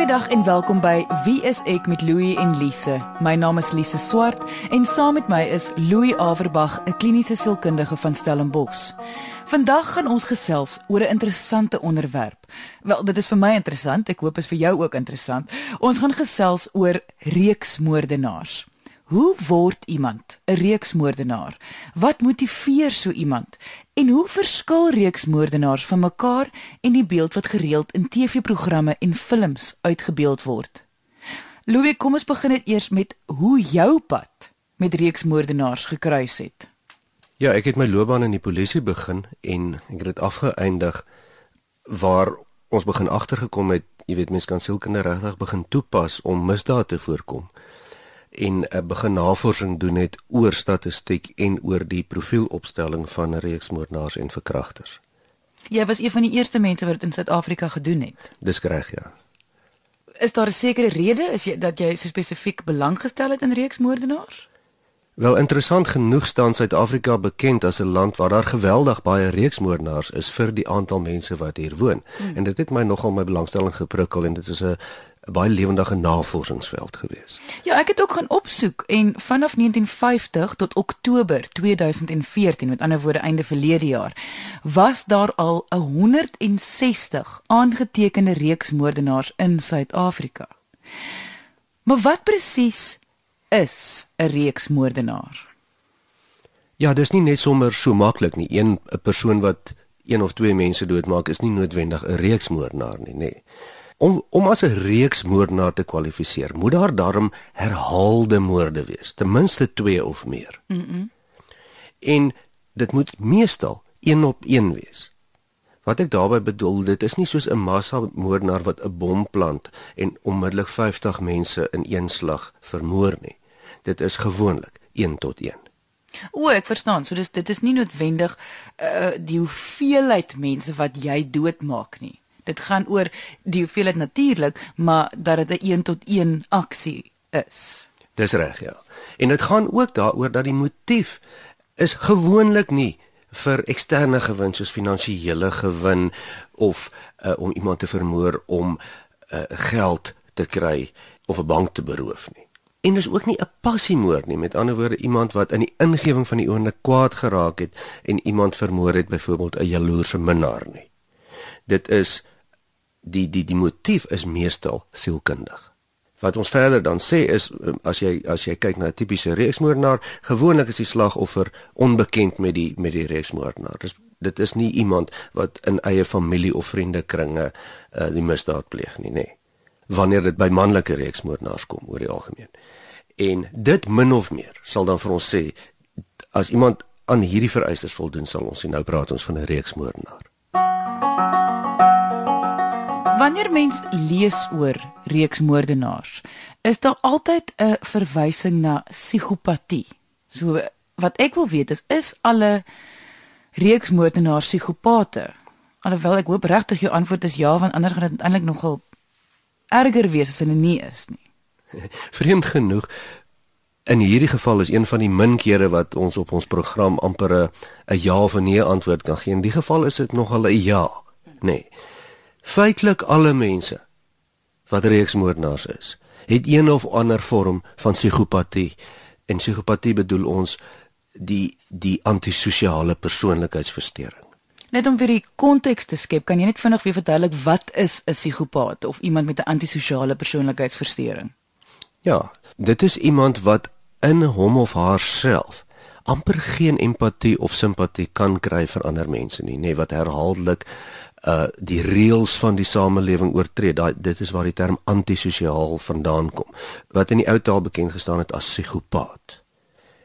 Goeiedag en welkom by Wie is ek met Louie en Lise. My naam is Lise Swart en saam met my is Louie Averbag, 'n kliniese sielkundige van Stellenbosch. Vandag gaan ons gesels oor 'n interessante onderwerp. Wel, dit is vir my interessant. Ek hoop dit is vir jou ook interessant. Ons gaan gesels oor reeksmoordenaars. Hoe word iemand 'n reeksmoordenaar? Wat motiveer so iemand? En hoe verskil reeksmoordenaars van mekaar en die beeld wat gereeld in TV-programme en films uitgebeeld word? Louis, kom ons begin net eers met hoe jou pad met reeksmoordenaars gekruis het. Ja, ek het my loopbaan in die polisie begin en ek het dit afgeëindig waar ons begin agtergekom het, jy weet mense kan sielkunde regtig begin toepas om misdaad te voorkom en uh, begin navorsing doen het oor statistiek en oor die profielopstelling van reeksmoordenaars en verkragters. Jy was een van die eerste mense wat dit in Suid-Afrika gedoen het. Dis reg, ja. Is daar 'n sekere rede is jy dat jy so spesifiek belang gestel het in reeksmoordenaars? Wel interessant genoeg staan Suid-Afrika bekend as 'n land waar daar geweldig baie reeksmoordenaars is vir die aantal mense wat hier woon. Hmm. En dit het my nogal my belangstelling geprikkel en dit is 'n 'n baie lewendige navorsingsveld gewees. Ja, ek het ook gaan opsoek en vanaf 1950 tot Oktober 2014, met ander woorde einde verlede jaar, was daar al 160 aangetekende reeksmoordenaars in Suid-Afrika. Maar wat presies is 'n reeksmoordenaar? Ja, dis nie net sommer so maklik nie. Een 'n persoon wat een of twee mense doodmaak is nie noodwendig 'n reeksmoordenaar nie, nê. Nee om om as 'n reeks moordenaar te kwalifiseer, moet daar daarom herhaalde moorde wees, ten minste 2 of meer. Mm. -mm. En dit moet meestal een op een wees. Wat ek daarmee bedoel, dit is nie soos 'n massa moordenaar wat 'n bom plant en onmiddellik 50 mense in een slag vermoor nie. Dit is gewoonlik 1 tot 1. O, ek verstaan. So dis dit is nie noodwendig uh die hoeveelheid mense wat jy doodmaak nie. Dit gaan oor die hoeveelheid natuurlik, maar dat dit 'n 1 tot 1 aksie is. Dis reg, ja. En dit gaan ook daaroor dat die motief is gewoonlik nie vir eksterne gewin soos finansiële gewin of uh, om iemand te vermoor om uh, geld te kry of 'n bank te beroof nie. En dis ook nie 'n passiemoord nie, met ander woorde iemand wat in die ingewing van die oomblik kwaad geraak het en iemand vermoor het, byvoorbeeld 'n jaloerse minnaar nie. Dit is die die die motief is meestal sielkundig. Wat ons verder dan sê is um, as jy as jy kyk na 'n tipiese reeksmoordenaar, gewoonlik is die slagoffer onbekend met die met die reeksmoordenaar. Dis dit is nie iemand wat in eie familie of vriende kringe uh, die misdaad pleeg nie, nê. Nee. Wanneer dit by manlike reeksmoordenaars kom oor die algemeen. En dit min of meer sal dan vir ons sê as iemand aan hierdie vereistes voldoen sal ons sien nou praat ons van 'n reeksmoordenaar. Wanneer mens lees oor reeksmoordenaars, is daar altyd 'n verwysing na psigopatie. So wat ek wil weet is is alle reeksmoordenaars psigopate? Alhoewel ek hoop regtig jou antwoord is ja, want anders gaan dit eintlik nogal erger wees as hulle nie is nie. Vreemd genoeg in hierdie geval is een van die min kere wat ons op ons program amper 'n ja of nee antwoord kan gee. In die geval is dit nogal 'n ja. Nee feitelik alle mense wat reeksmoordenaars is, het een of ander vorm van psigopatie. En psigopatie bedoel ons die die antisosiale persoonlikheidsversteuring. Net om vir die konteks te skep, kan jy net vinnig weer verduidelik wat is 'n psigopaat of iemand met 'n antisosiale persoonlikheidsversteuring? Ja, dit is iemand wat in hom of haarself amper geen empatie of simpatie kan kry vir ander mense nie, nê, nee, wat herhaaldelik uh die reëls van die samelewing oortree. Daai dit is waar die term antisosiaal vandaan kom. Wat in die ou taal bekend gestaan het as psigopaat.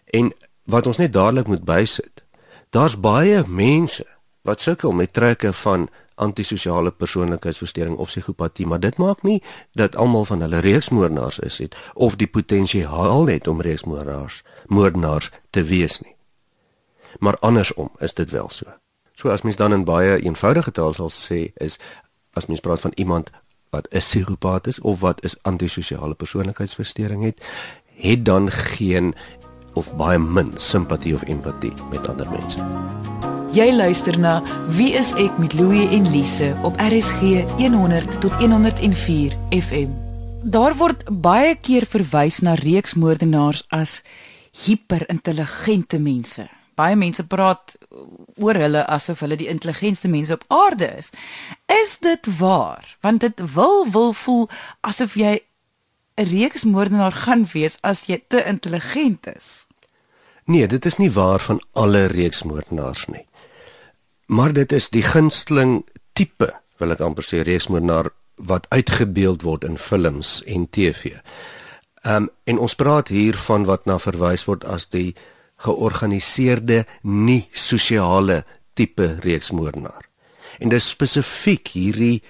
En wat ons net dadelik moet bysit. Daar's baie mense wat sukkel met trekke van antisosiale persoonlikheidsversteuring of psigopatie, maar dit maak nie dat almal van hulle reeksmoordenaars is het of die potensiaal het om reeksmoordenaars moordenaars te wees nie. Maar andersom is dit wel so. So as mens dan in baie eenvoudige taal sal sê is as mens praat van iemand wat 'n psigopaat is of wat is antisosiale persoonlikheidsversteuring het, het dan geen of baie min simpatie of empatie met ander mense. Jy luister na Wie is ek met Louie en Lise op RSG 100 tot 104 FM. Daar word baie keer verwys na reeksmoordenaars as hiperintelligente mense. Baie mense praat oor hulle asof hulle die intelligentste mense op aarde is. Is dit waar? Want dit wil wil voel asof jy 'n reeksmoordenaar gaan wees as jy te intelligent is. Nee, dit is nie waar van alle reeksmoordenaars nie. Maar dit is die gunsteling tipe, wil ek amper sê reeksmoordenaar wat uitgebeeld word in films en TV. Ehm um, en ons praat hier van wat na verwys word as die georganiseerde nie sosiale tipe reeksmoordenaar. En dis spesifiek hierdie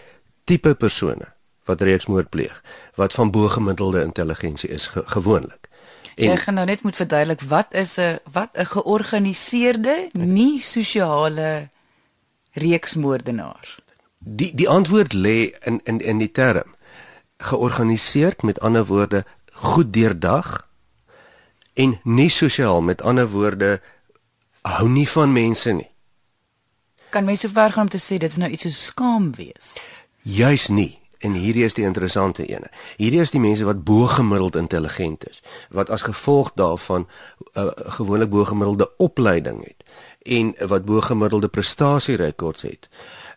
tipe persone wat reeksmoord pleeg wat van bo-gemiddelde intelligensie is ge gewoonlik. En jy gaan nou net moet verduidelik wat is 'n wat 'n georganiseerde nie sosiale reeksmoordenaar. Die die antwoord lê in in in die term georganiseerd met ander woorde goed deurdag en nie sosiaal met ander woorde hou nie van mense nie. Kan mens so ver gaan om te sê dit is nou iets so skaam wees? Juis nie. En hierdie is die interessante ene. Hierdie is die mense wat bo-gemiddeld intelligent is, wat as gevolg daarvan 'n uh, eh, gewoonlik bo-gemiddelde opleiding het en wat bo-gemiddelde prestasierekords het,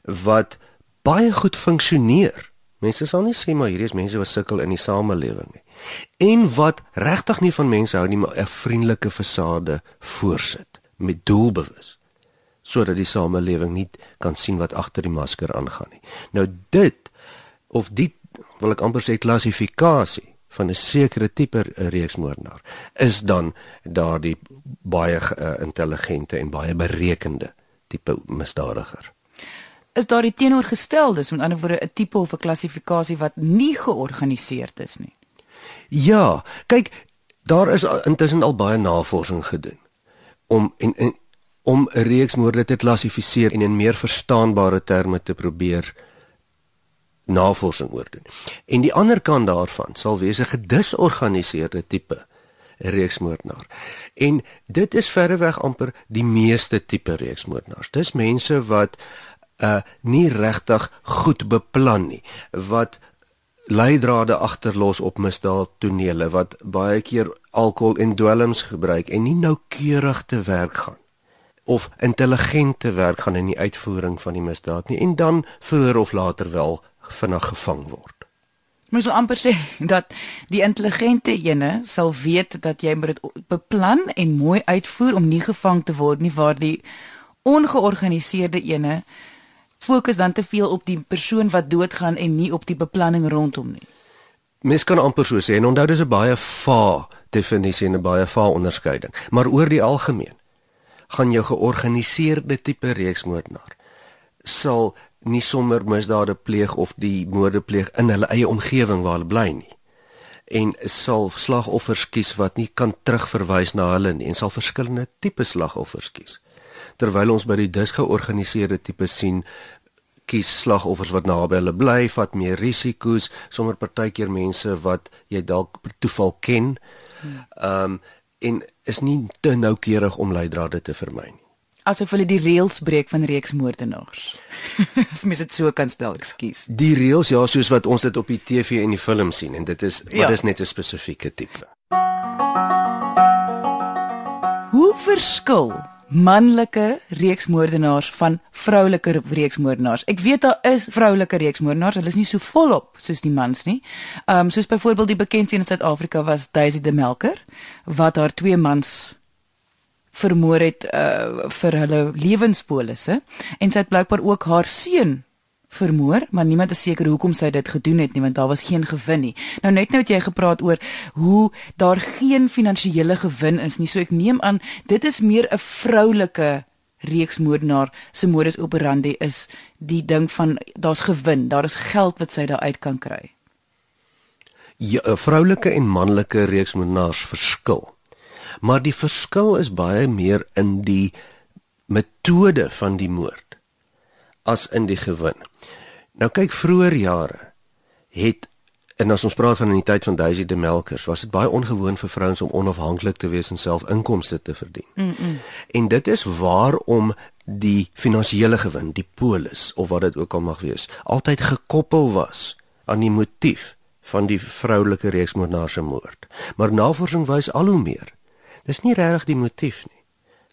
wat baie goed funksioneer. Mense sal nie sê maar hierdie is mense wat sukkel in die samelewing nie. En wat regtig nie van mense hou nie, maar 'n vriendelike fasade voorsit met doelbewus sodat die samelewing nie kan sien wat agter die masker aangaan nie. Nou dit of die wil ek amper sê klassifikasie van 'n sekere tipe reeksmoordenaar is dan daardie baie uh, intelligente en baie berekende tipe misdadiger. Is daar die teenoorgesteldes, met ander woorde 'n tipe of 'n klassifikasie wat nie georganiseerd is nie? Ja, kyk, daar is intussen al baie navorsing gedoen om en, en om 'n reeksmoorde te klassifiseer en in meer verstaanbare terme te probeer navorsing oor doen. En die ander kant daarvan sal wees 'n gedisorganiseerde tipe reeksmoordenaar. En dit is verreweg amper die meeste tipe reeksmoordenaars. Dis mense wat uh nie regtig goed beplan nie, wat leidrade agterlos op misdaadtonele, wat baie keer alkohol en dwelms gebruik en nie noukeurig te werk gaan of intelligente werk gaan in die uitvoering van die misdaad nie en dan vroeër of later wel vinnig gevang word. Mens so amper sê dat die intelligente ene sal weet dat jy moet dit beplan en mooi uitvoer om nie gevang te word nie waar die ongeorganiseerde ene fokus dan te veel op die persoon wat doodgaan en nie op die beplanning rondom nie. Mens kan amper so sê en onthou dis 'n baie va definisie en 'n baie va onderskeiding, maar oor die algemeen gaan jou georganiseerde tipe reeksmoordenaar sal nie sommer misdade pleeg of die moorde pleeg in hulle eie omgewing waar hulle bly nie. En sal slagoffers kies wat nie kan terugverwys na hulle nie en sal verskillende tipe slagoffers kies terwyl ons by die disgeorganiseerde tipe sien kies slagoffers wat naby hulle bly vat meer risiko's sommer partykeer mense wat jy dalk per toeval ken ehm um, en is nie te noukeurig om leidrade te vermy nie asof hulle die reëls breek van reeksmoordenaars. As mens dit so kan stel, ekskuus. Die reëls ja, soos wat ons dit op die TV en die film sien en dit is ja. is net 'n spesifieke tipe. Hoe verskil manlike reeksmoordenaars van vroulike reeksmoordenaars? Ek weet daar is vroulike reeksmoordenaars, hulle is nie so volop soos die mans nie. Ehm um, soos byvoorbeeld die bekendste in Suid-Afrika was Daisy de Melker wat haar twee mans vermoor het uh, vir hulle lewenspolisse en sy het blykbaar ook haar seun vermoor, maar niemand is seker hoekom sy dit gedoen het nie want daar was geen gewin nie. Nou net nou het jy gepraat oor hoe daar geen finansiële gewin is nie. So ek neem aan dit is meer 'n vroulike reeksmoordenaar se modus operandi is die ding van daar's gewin, daar is geld wat sy daar uit kan kry. Ja, vroulike en manlike reeksmoordenaars verskil. Maar die verskil is baie meer in die metode van die moord as in die gewin. Nou kyk vroeër jare het En as ons praat van in die tyd van Daisy de Melkers, was dit baie ongewoon vir vrouens om onafhanklik te wees en self inkomste te verdien. Mm -mm. En dit is waarom die finansiële gewin, die polis of wat dit ook al mag wees, altyd gekoppel was aan die motief van die vroulike reeksmoordenaar se moord. Maar navorsing wys al hoe meer. Dis nie regtig die motief nie.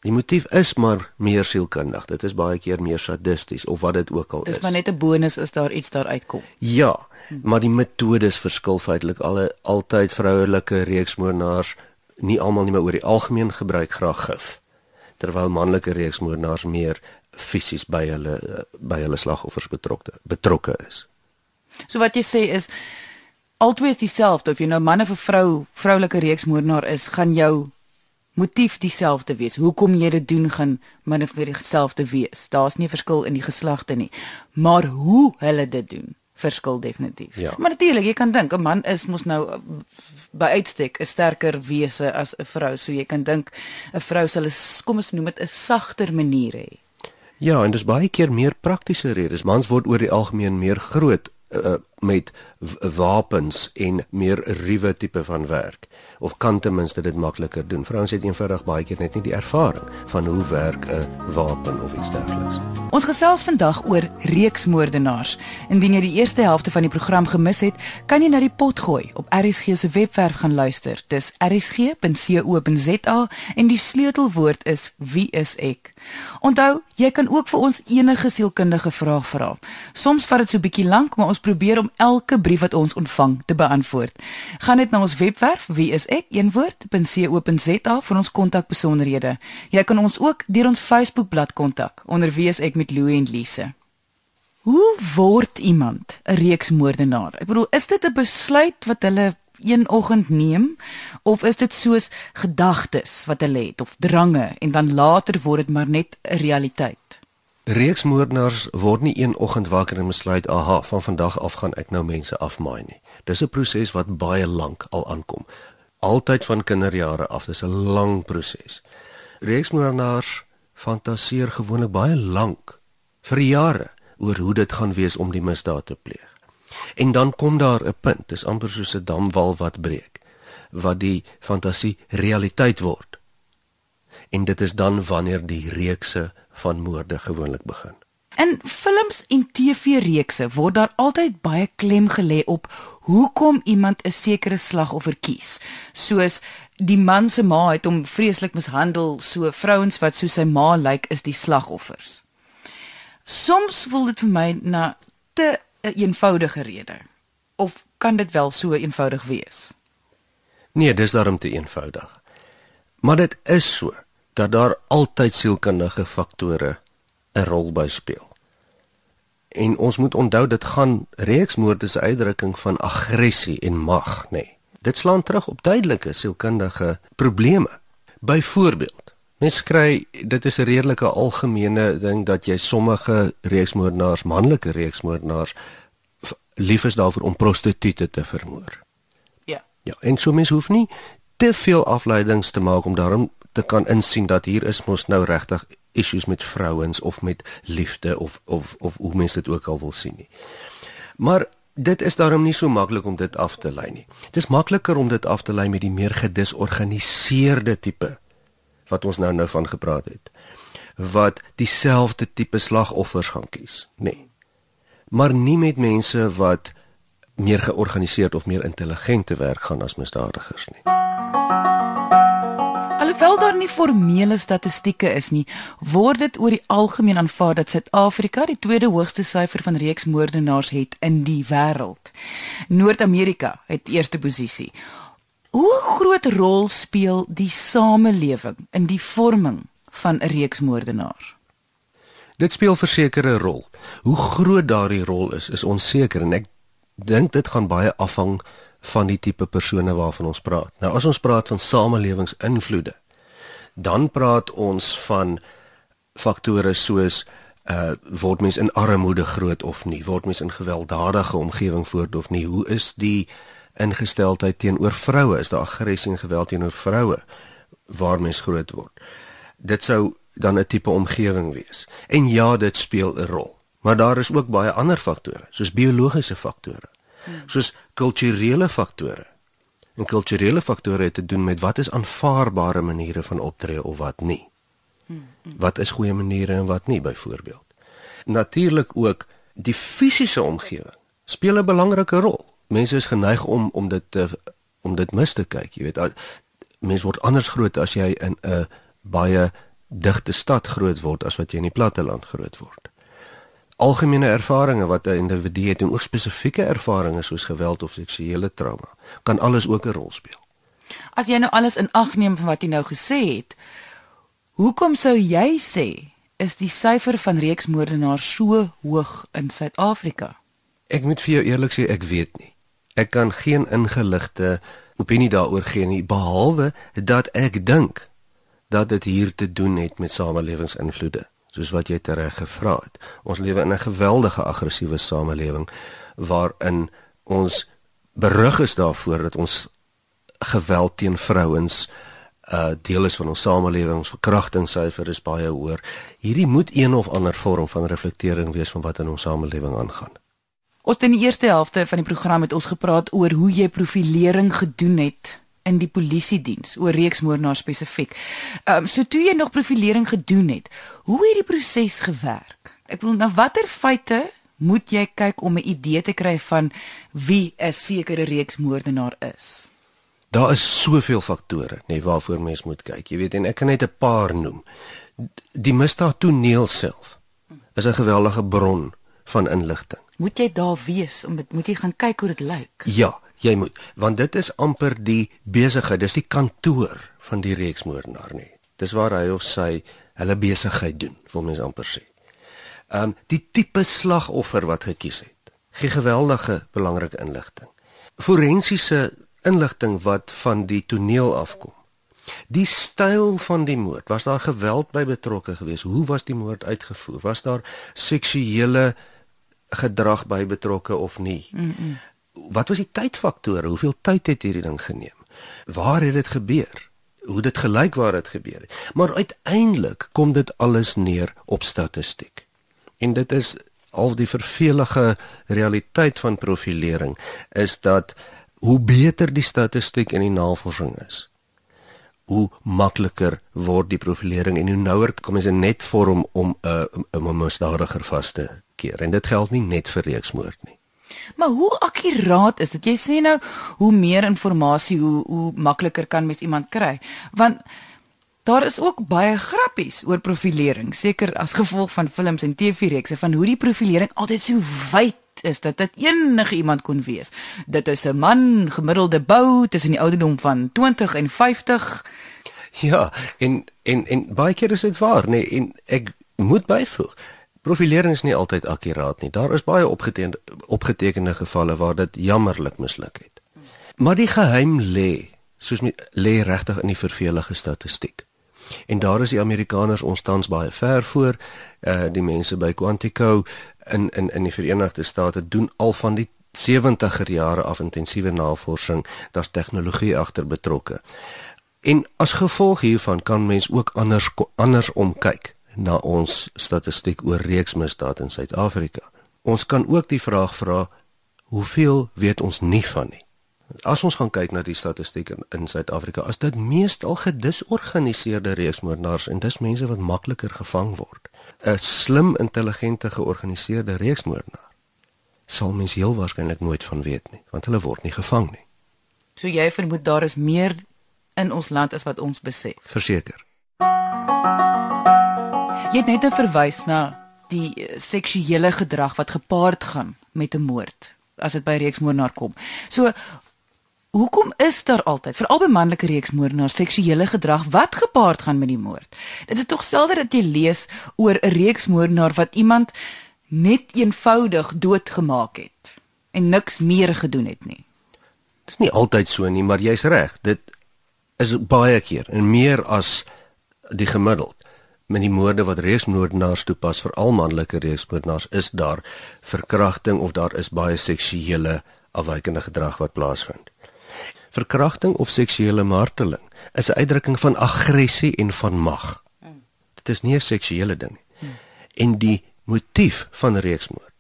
Die motief is maar meer sielkundig. Dit is baie keer meer sadisties of wat dit ook al is. Dis maar net 'n bonus as daar iets daar uitkom. Ja, maar die metodes verskil feitelik al altyd vroulike reeksmoordenaars nie almal nie maar oor die algemeen gebruik graag gif terwyl manlike reeksmoordenaars meer fisies by hulle by hulle slagoffers betrokke betrokke is. So wat jy sê is altyd dieselfde of jy nou man of 'n vrou vroulike reeksmoordenaar is, gaan jou motief dieselfde wees. Hoekom jy dit doen gaan min of meer dieselfde wees. Daar's nie verskil in die geslagte nie, maar hoe hulle dit doen verskil definitief. Ja. Maar natuurlik, jy kan dink 'n man is mos nou by uitstek 'n sterker wese as 'n vrou, so jy kan dink 'n vrou sal 'n kom ons noem dit 'n sagter manier hê. Ja, en dis baie keer meer praktiese redes. Mans word oor die algemeen meer groot uh, met wapens en meer ruwe tipe van werk of kan ten minste dit makliker doen. Vrouens het eenvoudig baie keer net nie die ervaring van hoe werk 'n wapen of iets dergeliks. Ons gesels vandag oor reeksmoordenaars. Indien jy die eerste helfte van die program gemis het, kan jy na die pot gooi op RSG se webwerf gaan luister. Dis rsg.co.za en die sleutelwoord is wie is ek. Onthou, jy kan ook vir ons enige sielkundige vraag vra. Soms vat dit so 'n bietjie lank, maar ons probeer om elke brief wat ons ontvang te beantwoord. Gaan net na ons webwerf wie is ek eenwoord.co.za vir ons kontakbesonderhede. Jy kan ons ook deur ons Facebookblad kontak onder wie is ek met Louie en Lise. Hoe word iemand 'n reeksmoordenaar? Ek bedoel, is dit 'n besluit wat hulle een oggend neem of is dit soos gedagtes wat hulle het of drange en dan later word dit maar net 'n realiteit? Reeksmoordenaars word nie een oggend wakker en besluit, "Aha, van vandag af gaan ek nou mense afmaai nie." Dis 'n proses wat baie lank al aankom. Altyd van kinderjare af, dis 'n lang proses. Reeksmoordenaars fantaseer gewoonlik baie lank, vir jare, oor hoe dit gaan wees om die misdaad te pleeg. En dan kom daar 'n punt, dis amper soos 'n damwal wat breek, wat die fantasie realiteit word. En dit is dan wanneer die reekse van moorde gewoonlik begin. In films en TV-reekse word daar altyd baie klem gelê op hoekom iemand 'n sekere slagoffer kies. Soos die man se ma het hom vreeslik mishandel, so vrouens wat soos sy ma lyk is die slagoffers. Soms voel dit vir my na te 'n eenvoudige rede. Of kan dit wel so eenvoudig wees? Nee, dis daarom te eenvoudig. Maar dit is so dat daar altyd sielkundige faktore 'n rol by speel. En ons moet onthou dit gaan reeksmoorde se uitdrukking van aggressie en mag, nê. Nee. Dit slaan terug op duidelike sielkundige probleme. Byvoorbeeld, mens kry dit is 'n redelike algemene ding dat jy sommige reeksmoordenaars, manlike reeksmoordenaars lief is daarvoor om prostituie te vermoor. Ja. Ja, en so mens hoef nie te veel afleidings te maak om daarom te kan insien dat hier is mos nou regtig issues met vrouens of met liefde of of of hoe mense dit ook al wil sien nie. Maar dit is daarom nie so maklik om dit af te lei nie. Dit is makliker om dit af te lei met die meer gedisorganiseerde tipe wat ons nou nou van gepraat het. Wat dieselfde tipe slagoffers gaan kies, nê. Nee. Maar nie met mense wat meer georganiseerd of meer intelligente werk gaan as misdadigers nie. Alhoewel daar nie formele statistieke is nie, word dit oor die algemeen aanvaar dat Suid-Afrika die tweede hoogste syfer van reeksmoordenaars het in die wêreld. Noord-Amerika het eerste posisie. Hoe groot rol speel die samelewing in die vorming van 'n reeksmoordenaar? Dit speel verseker 'n rol. Hoe groot daardie rol is, is onseker en ek dink dit gaan baie afhang van die tipe persone waarvan ons praat. Nou as ons praat van samelewingsinvloede, dan praat ons van faktore soos uh word mens in armoede groot of nie, word mens in gewelddadige omgewing voort of nie, hoe is die ingesteldheid teenoor vroue, is daar aggressie en geweld teenoor vroue waar mens groot word. Dit sou dan 'n tipe omgewing wees. En ja, dit speel 'n rol. Maar daar is ook baie ander faktore, soos biologiese faktore soos kulturele faktore. En kulturele faktore het te doen met wat is aanvaarbare maniere van optree of wat nie. Wat is goeie maniere en wat nie byvoorbeeld. Natuurlik ook die fisiese omgewing speel 'n belangrike rol. Mense is geneig om om dit te om dit mis te kyk, jy weet. Mense word anders groot as jy in 'n baie digte stad groot word as wat jy in die platteland groot word. Algemene ervarings wat 'n individu het en ook spesifieke ervarings soos geweld of seksuele trauma kan alles ook 'n rol speel. As jy nou alles in ag neem van wat jy nou gesê het, hoekom sou jy sê is die syfer van reeksmoordenaars so hoog in Suid-Afrika? Ek moet vir jou eerlik sê ek weet nie. Ek kan geen ingeligte opinie daaroor gee nie behalwe dat ek dink dat dit hier te doen het met samelewingsinvloede soos wat jy tereg gevra het. Ons lewe in 'n geweldige aggressiewe samelewing waarin ons berig is daarvoor dat ons geweld teen vrouens uh deel is van ons samelewing, ons verkrachtingssyfer is baie hoër. Hierdie moet een of ander vorm van reflektering wees van wat in ons samelewing aangaan. Ons het in die eerste helfte van die program met ons gepraat oor hoe jy profilering gedoen het in die polisie diens oor reeksmoordenaars spesifiek. Ehm um, so toe jy nog profilering gedoen het, hoe het die proses gewerk? Ek bedoel na watter feite moet jy kyk om 'n idee te kry van wie 'n sekere reeksmoordenaar is? Daar is soveel faktore, nee, waarvoor mens moet kyk. Jy weet en ek kan net 'n paar noem. Die misdaad toneel self is 'n geweldige bron van inligting. Moet jy daar wees om moet jy gaan kyk hoe dit lyk? Ja, jy moet, want dit is amper die besigheid, dis die kantoor van die reeksmoordenaar nie. Dis waar hy of sy hulle besigheid doen, wil mens amper sê. Ehm um, die tipe slagoffer wat gekies het. Gee geweldige belangrike inligting. Forensiese inligting wat van die toneel afkom. Die styl van die moord, was daar geweld by betrokke geweest? Hoe was die moord uitgevoer? Was daar seksuele gedrag by betrokke of nie? Mm -mm. Wat was die tydfaktore? Hoeveel tyd het hierdie ding geneem? Waar het dit gebeur? Hoe dit gelyk waar dit gebeur het? Maar uiteindelik kom dit alles neer op statistiek. En dit is al die vervelige realiteit van profilering is dat hoe beter die statistiek en die navorsing is, hoe makliker word die profilering en hoe nouer kom jy net vorm om 'n uh, 'n misdadiger vas te keer en dit geld nie net vir reeksmoord nie. Maar hoe akkuraat is dit? Jy sê nou hoe meer inligting hoe hoe makliker kan mens iemand kry? Want daar is ook baie grappies oor profilering, seker as gevolg van films en TV-reekse van hoe die profilering altyd so wyd is dat dit enige iemand kon wees. Dit is 'n man gemiddelde bou tussen die ouderdom van 20 en 50. Ja, en en en baie keer is dit waar, nee, en ek moet byvoeg. Profilering is nie altyd akkuraat nie. Daar is baie opgetekende opgetekende gevalle waar dit jammerlik misluk het. Maar die geheim lê, soos met lê regtig in die vervelige statistiek. En daar is die Amerikaners ons tans baie ver voor. Uh die mense by Quantico in in in die Verenigde State doen al van die 70er jare af intensiewe navorsing, daar's tegnologie agter betrokke. En as gevolg hiervan kan mens ook anders anders omkyk na ons statistiek oor reeksmisdaad in Suid-Afrika. Ons kan ook die vraag vra, hoeveel weet ons nie van nie? As ons gaan kyk na die statistiek in, in Suid-Afrika, as dit meestal gedisorganiseerde reeksmoordenaars en dis mense wat makliker gevang word. 'n Slim, intelligente, georganiseerde reeksmoordenaar sal mens heel waarskynlik nooit van weet nie, want hulle word nie gevang nie. So jy vermoed daar is meer in ons land as wat ons besef. Verseker. Jy het net verwys na die eh, seksuele gedrag wat gepaard gaan met 'n moord as dit by reeksmoordenaar kom. So hoekom is daar altyd veral by manlike reeksmoordenaar seksuele gedrag wat gepaard gaan met die moord? Dit is tog selde dat jy lees oor 'n reeksmoordenaar wat iemand net eenvoudig doodgemaak het en niks meer gedoen het nie. Dit is nie altyd so nie, maar jy's reg. Dit is baie keer en meer as die gemiddeld met die moorde wat reeksmoordenaars toepas vir al manlike reeksmoordenaars is daar verkrachting of daar is baie seksuele afwykende gedrag wat plaasvind. Verkrachting of seksuele marteling is 'n uitdrukking van aggressie en van mag. Dit is nie 'n seksuele ding nie. En die motief van reeksmoord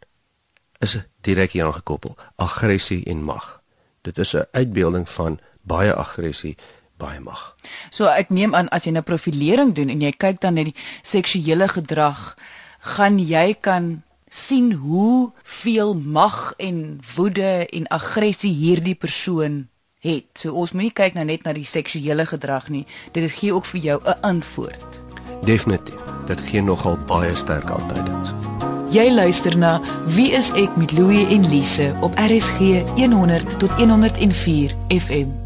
is direk hieraan gekoppel: aggressie en mag. Dit is 'n uitbeelding van baie aggressie, baie mag. So ek neem aan as jy 'n profilering doen en jy kyk dan na die seksuele gedrag, gaan jy kan sien hoe veel mag en woede en aggressie hierdie persoon het. So ons moet nie kyk nou net na die seksuele gedrag nie. Dit gee ook vir jou 'n antwoord. Definitief. Dit gee nogal baie sterk aanduidings. Jy luister na Wie is ek met Louie en Lise op RSG 100 tot 104 FM.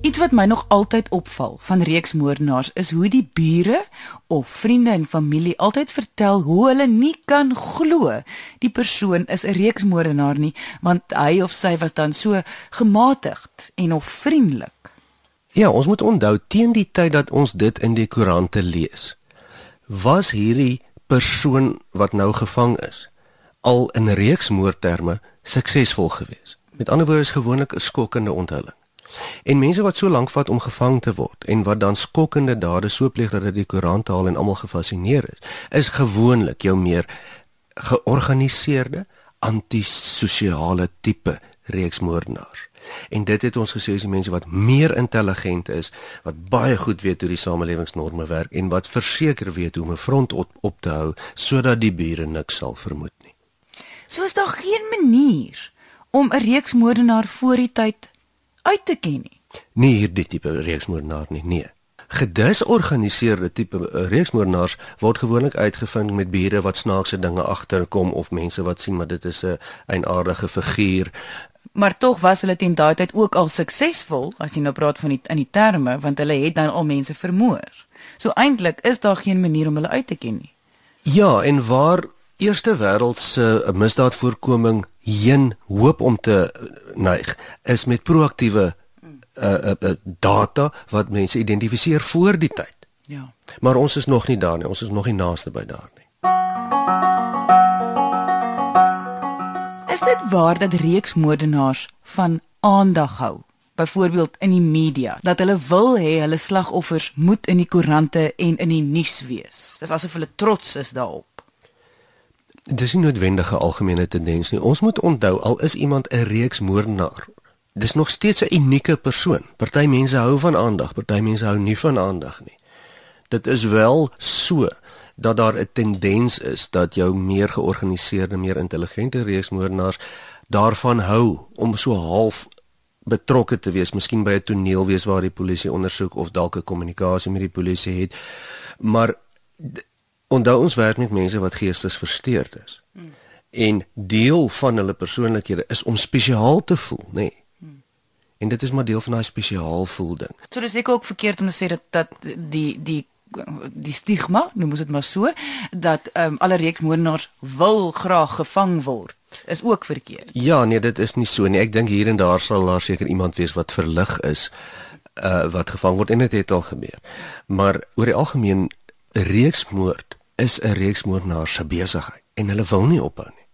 Iets wat my nog altyd opval van reeksmoordenaars is hoe die bure of vriende en familie altyd vertel hoe hulle nie kan glo die persoon is 'n reeksmoordenaar nie want hy of sy was dan so gematigd en of vriendelik. Ja, ons moet onthou teen die tyd dat ons dit in die koerante lees, was hierdie persoon wat nou gevang is al in reeksmoordterme suksesvol geweest. Met ander woorde is gewoonlik 'n skokkende onthulling. En mense wat so lank vat om gevang te word en wat dan skokkende dade so pleeg dat dit die koerant haal en almal gefassineer is, is gewoonlik jou meer georganiseerde antisosiale tipe reeksmoordenaars. En dit het ons gesê is die mense wat meer intelligent is, wat baie goed weet hoe die samelewingsnorme werk en wat verseker weet hoe om 'n front op, op te hou sodat die bure niks sal vermoed nie. So is daar geen manier om 'n reeksmoordenaar voor die tyd uit te ken nie. Nie hierdie tipe reeksmoordenaar nie, nee. Gedisorganiseerde tipe eh, reeksmoordenaars word gewoonlik uitgevind met bure wat snaakse dinge agterkom of mense wat sien maar dit is 'n eienaardige figuur. Maar tog was hulle teen daai tyd ook al suksesvol as jy nou praat van die in die terme want hulle het dan al mense vermoor. So eintlik is daar geen manier om hulle uit te ken nie. Ja, en waar eerste wêreldse misdaadvoorkoming heen hoop om te neig is met proaktiewe uh, uh, uh, data wat mense identifiseer voor die tyd. Ja. Maar ons is nog nie daar nie. Ons is nog nie naaste by daar nie. Is dit waar dat reeksmoordenaars van aandag hou? Byvoorbeeld in die media dat hulle wil hê hulle slagoffers moet in die koerante en in die nuus wees. Dis asof hulle trots is daarop. Dis nie noodwendige algemene tendens nie. Ons moet onthou al is iemand 'n reeksmoordenaar, dis nog steeds 'n unieke persoon. Party mense hou van aandag, party mense hou nie van aandag nie. Dit is wel so dat daar 'n tendens is dat jou meer georganiseerde, meer intelligente reeksmoordenaars daarvan hou om so half betrokke te wees, miskien by 'n toneel wees waar die polisie ondersoek of dalk 'n kommunikasie met die polisie het. Maar Onthou ons werk met mense wat geestesversteurd is. Hmm. En deel van hulle persoonlikhede is om spesiaal te voel, nê. Nee. Hmm. En dit is maar deel van daai spesiaal voel ding. So dis ek ook verkeerd om te sê dat dat die die die stigma, noem ons dit maar so, dat ehm um, alle reeksmoordenaars wil graag gevang word is ook verkeerd. Ja, nee, dit is nie so nie. Ek dink hier en daar sal daar seker iemand wees wat verlig is uh wat gevang word en dit het al gebeur. Maar oor die algemeen reeksmoord is 'n reeks moordenaars se besigheid en hulle wil nie ophou nie.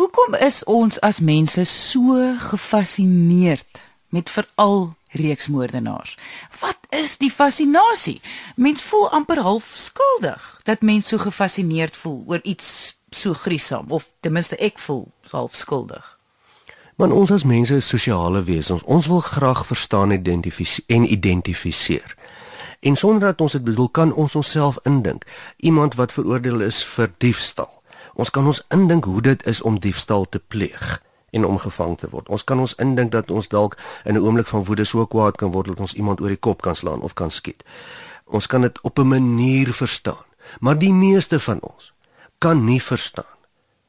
Hoekom is ons as mense so gefassineerd met veral reeksmoordenaars? Wat is die fascinasie? Mens voel amper half skuldig dat mens so gefassineerd voel oor iets so griesaam of ten minste ek voel half skuldig. Want ons as mense is sosiale wesens. Ons wil graag verstaan identifiseer en identifiseer. En sonder dat ons dit bedoel kan ons onsself indink. Iemand wat veroordeel is vir diefstal. Ons kan ons indink hoe dit is om diefstal te pleeg en om gevang te word. Ons kan ons indink dat ons dalk in 'n oomblik van woede so kwaad kan word dat ons iemand oor die kop kan slaan of kan skiet. Ons kan dit op 'n manier verstaan, maar die meeste van ons kan nie verstaan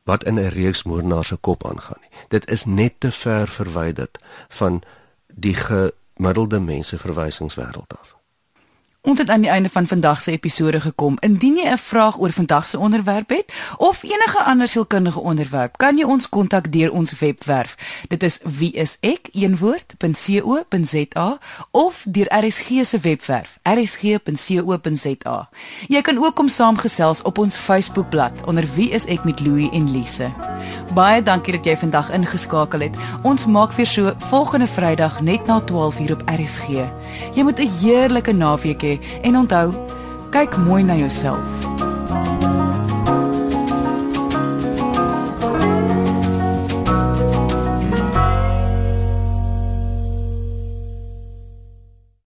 wat in 'n reeks moordenaars se kop aangaan nie. Dit is net te ver verwyderd van die gemiddelde mense verwysingswêreld af. Ons het aan die einde van vandag se episode gekom. Indien jy 'n vraag oor vandag se onderwerp het of enige ander sielkundige onderwerp, kan jy ons kontak deur ons webwerf. Dit is wieisek.co.za of deur RSG se webwerf, rsg.co.za. Jy kan ook kom saamgesels op ons Facebookblad onder Wie is ek met Louie en Lise. Baie dankie dat jy vandag ingeskakel het. Ons maak weer so volgende Vrydag net na 12:00 op RSG. Jy moet 'n heerlike naweek hê en onthou, kyk mooi na jouself.